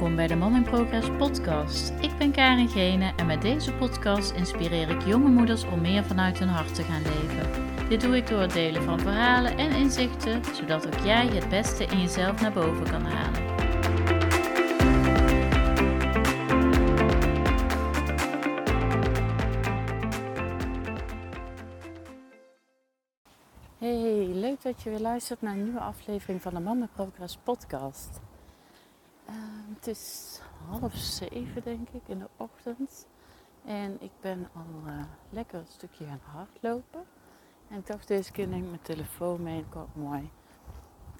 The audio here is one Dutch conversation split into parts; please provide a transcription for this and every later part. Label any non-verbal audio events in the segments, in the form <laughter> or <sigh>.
Welkom bij de Mom in Progress podcast. Ik ben Karin Gene en met deze podcast inspireer ik jonge moeders om meer vanuit hun hart te gaan leven. Dit doe ik door het delen van verhalen en inzichten, zodat ook jij het beste in jezelf naar boven kan halen. Hey, leuk dat je weer luistert naar een nieuwe aflevering van de Mama Progress podcast. Uh, het is half zeven denk ik in de ochtend. En ik ben al uh, lekker een stukje gaan hardlopen. En ik dacht deze keer neem ik mijn telefoon mee en kan mooi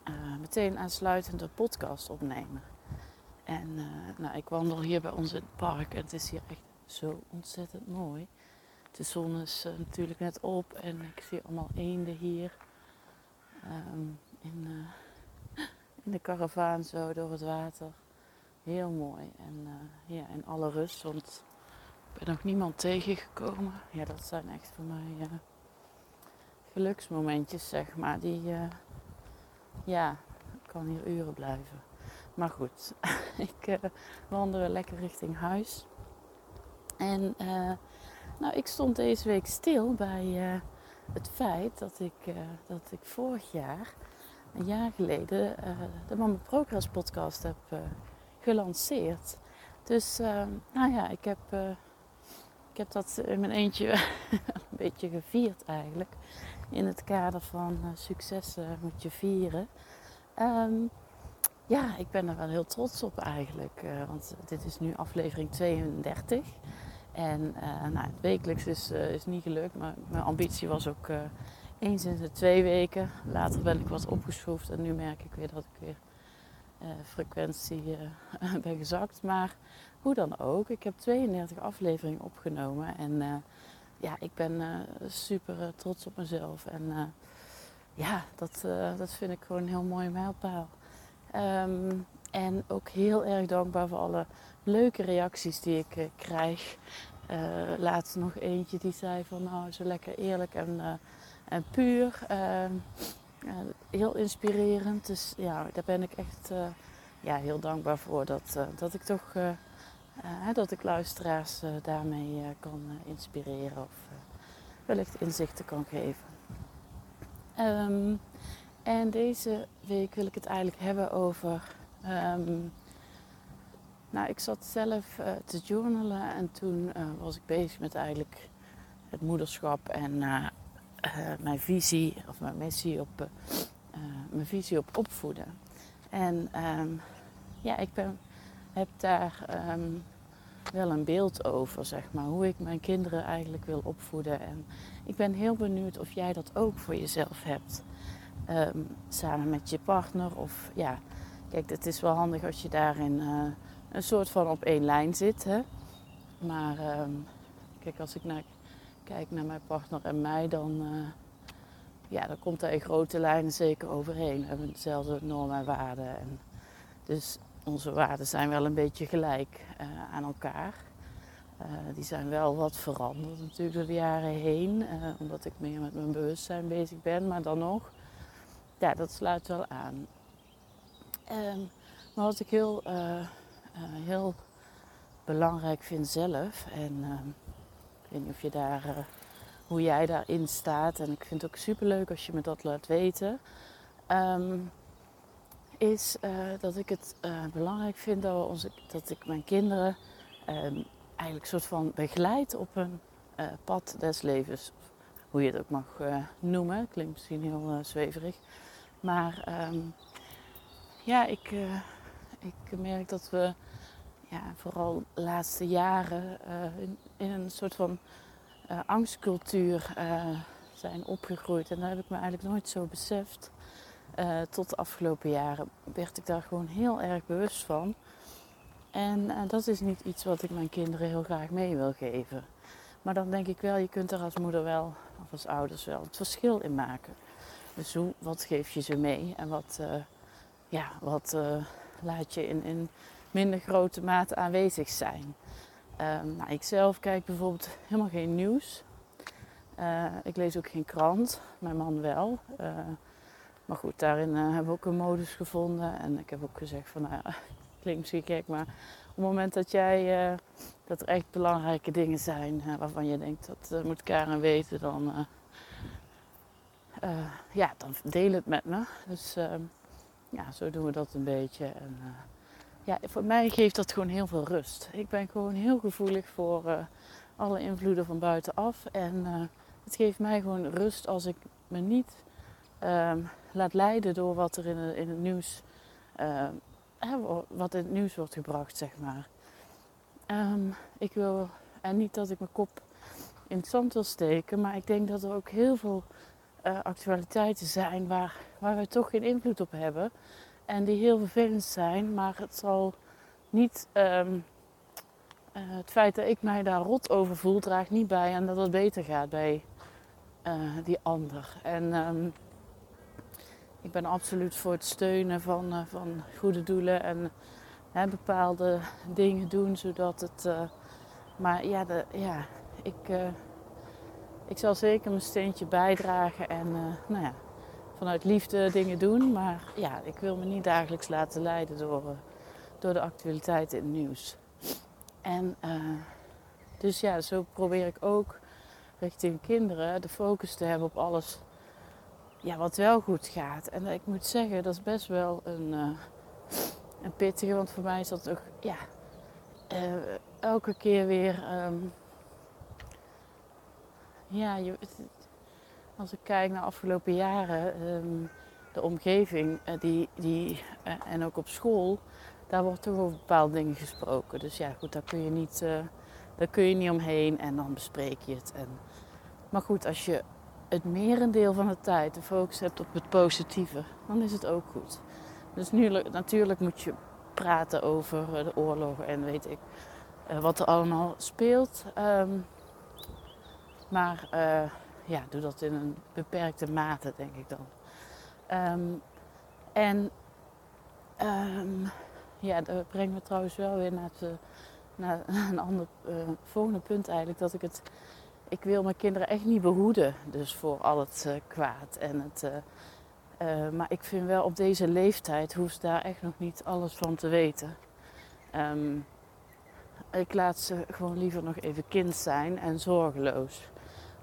uh, meteen aansluitend de podcast opnemen. En nou, ik wandel hier bij ons in het park en het is hier echt zo ontzettend mooi. De zon is natuurlijk net op en ik zie allemaal eenden hier. Um, in, in de karavaan zo door het water. Heel mooi. En uh, ja, in alle rust, want ik ben nog niemand tegengekomen. Ja, dat zijn echt voor mij uh, geluksmomentjes, zeg maar. Die, uh, ja, ik kan hier uren blijven. Maar goed, <laughs> ik wandel lekker richting huis. En nou, ik stond deze week stil bij het feit dat ik, dat ik vorig jaar een jaar geleden uh, de Mama Progress podcast heb uh, gelanceerd. Dus uh, nou ja, ik heb, ik heb dat in mijn eentje <laughs> een beetje gevierd eigenlijk. In het kader van successen moet je vieren. Um, ja, ik ben er wel heel trots op eigenlijk. want dit is nu aflevering 32. En nou, het wekelijks is, is niet gelukt, maar mijn ambitie was ook eens in twee weken. Later ben ik wat opgeschroefd en nu merk ik weer dat ik weer uh, frequentie uh, <laughs> ben gezakt. Maar hoe dan ook, ik heb 32 afleveringen opgenomen en uh, ja, ik ben super trots op mezelf. En ja, dat, dat vind ik gewoon een heel mooie mijlpaal. Um, en ook heel erg dankbaar voor alle leuke reacties die ik krijg. laatst nog eentje die zei van nou, zo lekker eerlijk en en puur. Ehm, heel inspirerend. Dus ja, daar ben ik echt uh, ja, heel dankbaar voor dat, uh, dat ik toch uh, dat ik luisteraars daarmee kan inspireren of wellicht inzichten kan geven. Um, en deze week wil ik het eigenlijk hebben over. Um, nou, ik zat zelf te journalen en toen was ik bezig met eigenlijk het moederschap en mijn visie of mijn missie op, uh, mijn visie op opvoeden. En um, ja, ik ben, heb daar um, wel een beeld over, zeg maar, hoe ik mijn kinderen eigenlijk wil opvoeden. En ik ben heel benieuwd of jij dat ook voor jezelf hebt. Um, samen met je partner of ja, kijk, het is wel handig als je daarin uh, een soort van op één lijn zit. Hè? Maar kijk, als ik naar kijk naar mijn partner en mij, dan, uh, ja, dan komt daar in grote lijnen zeker overheen. We hebben dezelfde normen en waarden. En dus onze waarden zijn wel een beetje gelijk uh, aan elkaar. Uh, die zijn wel wat veranderd natuurlijk door de jaren heen, omdat ik meer met mijn bewustzijn bezig ben. Maar dan nog, ja, dat sluit wel aan. Um, maar wat ik heel, heel belangrijk vind zelf, en ehm, ik weet niet of je daar, uh, hoe jij daarin staat. En ik vind het ook super leuk als je me dat laat weten. Um, is uh, dat ik het uh, belangrijk vind dat, onze, dat ik mijn kinderen um, eigenlijk soort van begeleid op een pad des levens. Hoe je het ook mag noemen. Klinkt misschien heel zweverig. Maar um, ja, ik, ik merk dat we ja, vooral de laatste jaren uh, in, een soort van uh, angstcultuur uh, zijn opgegroeid. En dat heb ik me eigenlijk nooit zo beseft. tot de afgelopen jaren werd ik daar gewoon heel erg bewust van. En dat is niet iets wat ik mijn kinderen heel graag mee wil geven. Maar dan denk ik wel, je kunt er als moeder wel, of als ouders wel, het verschil in maken. Dus hoe, wat geef je ze mee en wat, ja, wat laat je in, in minder grote mate aanwezig zijn. Um, nou, ik zelf kijk bijvoorbeeld helemaal geen nieuws. Uh, ik lees ook geen krant, mijn man wel. Uh, maar goed, daarin uh, hebben we ook een modus gevonden. En ik heb ook gezegd van, nou, <laughs> klinkt misschien gek, maar op het moment dat jij, dat er echt belangrijke dingen zijn waarvan je denkt dat moet Karen weten, dan, ja, dan deel het met me. Dus ehm, ja, zo doen we dat een beetje. En, ja, voor mij geeft dat gewoon heel veel rust. Ik ben gewoon heel gevoelig voor alle invloeden van buitenaf. En het geeft mij gewoon rust als ik me niet um, laat leiden door wat er in, in het nieuws, uh, wat in het nieuws wordt gebracht, zeg maar. Um, ik wil, en niet dat ik mijn kop in het zand wil steken, maar ik denk dat er ook heel veel uh, actualiteiten zijn waar, waar we toch geen invloed op hebben. En die heel vervelend zijn, maar het zal niet. Um, uh, het feit dat ik mij daar rot over voel, draagt niet bij en dat het beter gaat bij uh, die ander. En um, ik ben absoluut voor het steunen van, uh, van goede doelen en bepaalde dingen doen zodat het. Maar ja, de, ja ik, ik zal zeker mijn steentje bijdragen en nou ja, vanuit liefde dingen doen. Maar ja, ik wil me niet dagelijks laten leiden door, door de actualiteiten in het nieuws. En dus ja, zo probeer ik ook richting kinderen de focus te hebben op alles ja, wat wel goed gaat. En ik moet zeggen, dat is best wel een, uh, een pittige. Want voor mij is dat ook, ja, elke keer weer. Um, ja, je, als ik kijk naar de afgelopen jaren, um, de omgeving uh, die, die, en ook op school, daar wordt toch over bepaalde dingen gesproken. Dus ja, goed, daar kun je niet, daar kun je niet omheen en dan bespreek je het. En, maar goed, als je het merendeel van de tijd de focus hebt op het positieve, dan is het ook goed. Dus nu, natuurlijk moet je praten over eh, de oorlogen en weet ik wat er allemaal speelt. Um, maar ja, doe dat in een beperkte mate, denk ik dan. Um, en um, ja, dat brengt me trouwens wel weer naar, het, naar <laughs> een ander volgende punt eigenlijk. Dat ik het ik wil mijn kinderen echt niet behoeden dus voor al het uh, kwaad. En het, maar ik vind wel op deze leeftijd hoeft ze daar echt nog niet alles van te weten. Um, ik laat ze gewoon liever nog even kind zijn en zorgeloos.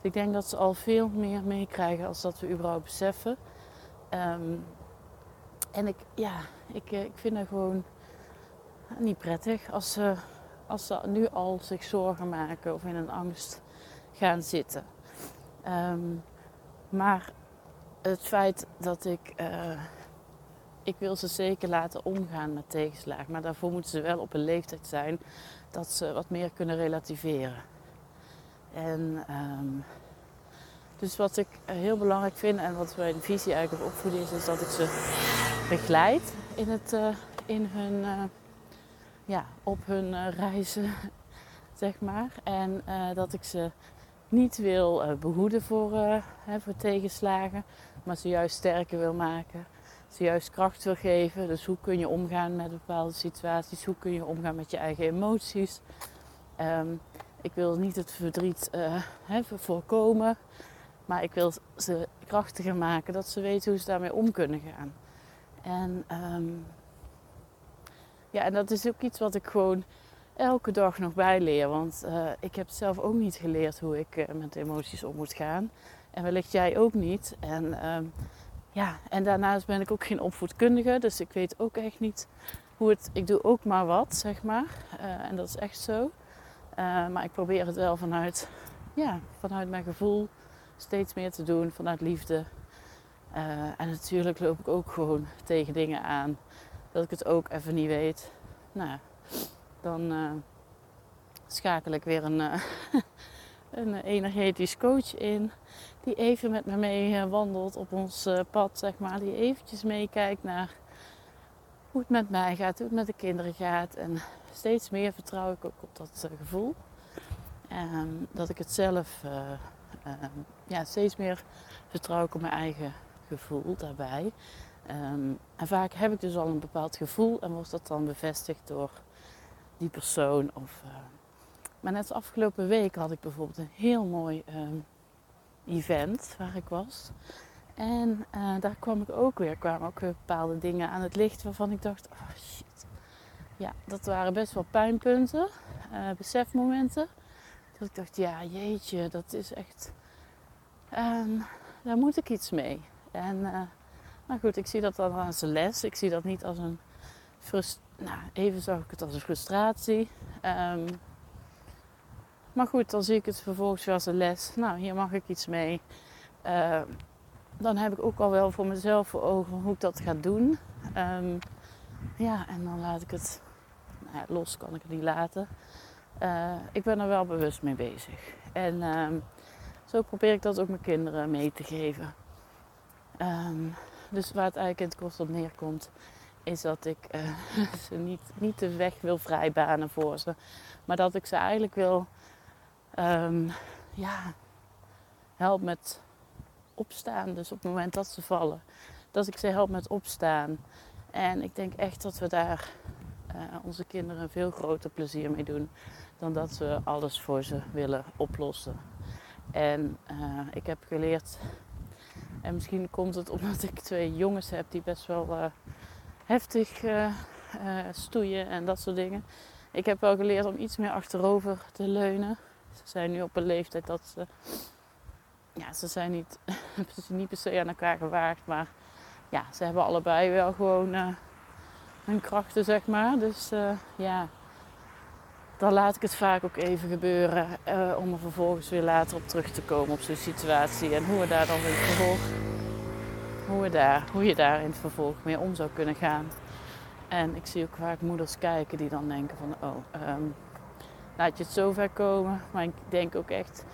Ik denk dat ze al veel meer meekrijgen als dat we überhaupt beseffen. Um, en ik, ja, ik, ik vind het gewoon niet prettig als ze, als ze nu al zich zorgen maken of in een angst gaan zitten. Um, maar het feit dat ik. Uh, ik wil ze zeker laten omgaan met tegenslagen. Maar daarvoor moeten ze wel op een leeftijd zijn dat ze wat meer kunnen relativeren. En um, dus wat ik heel belangrijk vind en wat de visie eigenlijk op opvoeden is, is dat ik ze begeleid in, het, uh, in hun, uh, ja, op hun reizen, <laughs> zeg maar. En dat ik ze niet wil behoeden voor, hè, voor tegenslagen, maar ze juist sterker wil maken. Ze juist kracht wil geven. Dus hoe kun je omgaan met bepaalde situaties? Hoe kun je omgaan met je eigen emoties? Um, ik wil niet het verdriet hè, voorkomen, maar ik wil ze krachtiger maken, dat ze weten hoe ze daarmee om kunnen gaan. En, um, ja, en dat is ook iets wat ik gewoon elke dag nog bijleer. Want uh, ik heb zelf ook niet geleerd hoe ik uh, met emoties om moet gaan. En wellicht jij ook niet. En, um, ja, en daarnaast ben ik ook geen opvoedkundige. Dus ik weet ook echt niet hoe het... Ik doe ook maar wat, zeg maar. En dat is echt zo. Maar ik probeer het wel vanuit, ja, vanuit mijn gevoel steeds meer te doen. Vanuit liefde. en natuurlijk loop ik ook gewoon tegen dingen aan. Dat ik het ook even niet weet. Nou dan uh, schakel ik weer een, <laughs> een energetisch coach in. Die even met me mee wandelt op ons pad, zeg maar. Die eventjes meekijkt naar het met mij gaat, hoe het met de kinderen gaat. En steeds meer vertrouw ik ook op dat gevoel. Um, dat ik het zelf, ehm, ja, steeds meer vertrouw ik op mijn eigen gevoel daarbij. Um, en vaak heb ik dus al een bepaald gevoel en wordt dat dan bevestigd door die persoon. Of, maar net afgelopen week had ik bijvoorbeeld een heel mooi event waar ik was. En uh, daar kwam ik ook weer, kwamen ook weer bepaalde dingen aan het licht waarvan ik dacht, oh shit, ja, dat waren best wel pijnpunten, uh, besefmomenten. Dat ik dacht, ja jeetje, dat is echt, um, daar moet ik iets mee. En uh, nou goed, ik zie dat dan als een les. Ik zie dat niet als een frustratie. Nou, even zag ik het als een frustratie. Um, maar goed, dan zie ik het vervolgens weer als een les. Nou, hier mag ik iets mee. Uh, dan heb ik ook al wel voor mezelf voor ogen hoe ik dat ga doen. Um, ja, en dan laat ik het nou ja, los, kan ik het niet laten. Uh, ik ben er wel bewust mee bezig. En um, zo probeer ik dat ook mijn kinderen mee te geven. Um, dus waar het eigenlijk in het kort op neerkomt, is dat ik uh, <laughs> ze niet, niet de weg wil vrijbanen voor ze. Maar dat ik ze eigenlijk wil ja, help met opstaan. Dus op het moment dat ze vallen, dat ik ze help met opstaan. En ik denk echt dat we daar uh, onze kinderen veel groter plezier mee doen dan dat we alles voor ze willen oplossen. En uh, ik heb geleerd, en misschien komt het omdat ik twee jongens heb die best wel uh, heftig stoeien en dat soort dingen. Ik heb wel geleerd om iets meer achterover te leunen. Ze zijn nu op een leeftijd dat ze. Ja, ze zijn niet, <laughs> niet per se aan elkaar gewaagd, maar ja, ze hebben allebei wel gewoon uh, hun krachten, zeg maar. Dus uh, ja, dan laat ik het vaak ook even gebeuren uh, om er vervolgens weer later op terug te komen op zo'n situatie. En hoe we daar dan het vervolg, hoe, we daar, hoe je daar in het vervolg mee om zou kunnen gaan. En ik zie ook vaak moeders kijken die dan denken van, oh, um, laat je het zover komen. Maar ik denk ook echt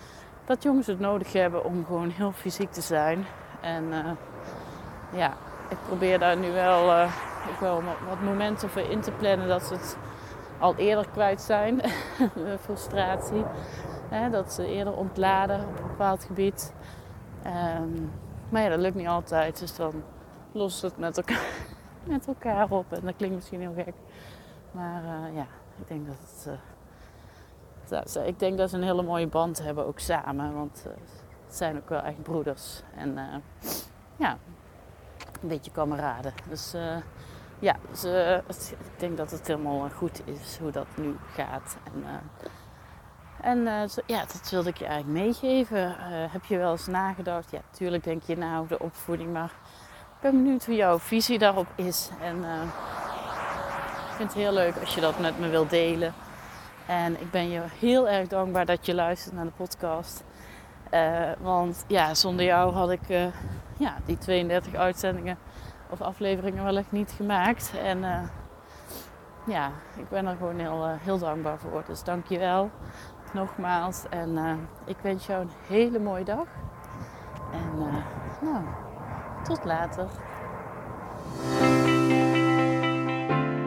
dat jongens het nodig hebben om gewoon heel fysiek te zijn. En uh, ja, ik probeer daar nu wel, uh, wel wat momenten voor in te plannen dat ze het al eerder kwijt zijn. <laughs> frustratie. Hè, dat ze eerder ontladen op een bepaald gebied. Um, maar ja, dat lukt niet altijd. Dus dan lost het met elkaar, <laughs> met elkaar op. En dat klinkt misschien heel gek. Maar uh, ja, ik denk dat het ik denk dat ze een hele mooie band hebben ook samen. Want uh, het zijn ook wel echt broeders. En uh, ja, een beetje kameraden. Dus uh, ja, dus, ik denk dat het helemaal goed is hoe dat nu gaat. En, en ja, dat wilde ik je eigenlijk meegeven. heb je wel eens nagedacht? Ja, natuurlijk denk je na over de opvoeding. Maar ik ben benieuwd hoe jouw visie daarop is. En ik vind het heel leuk als je dat met me wilt delen. En ik ben je heel erg dankbaar dat je luistert naar de podcast. Uh, want ja, zonder jou had ik uh, ja, die 32 uitzendingen of afleveringen wellicht niet gemaakt. En uh, ja, ik ben er gewoon heel, heel dankbaar voor. Dus dank je wel nogmaals. En ik wens jou een hele mooie dag. En nou, tot later.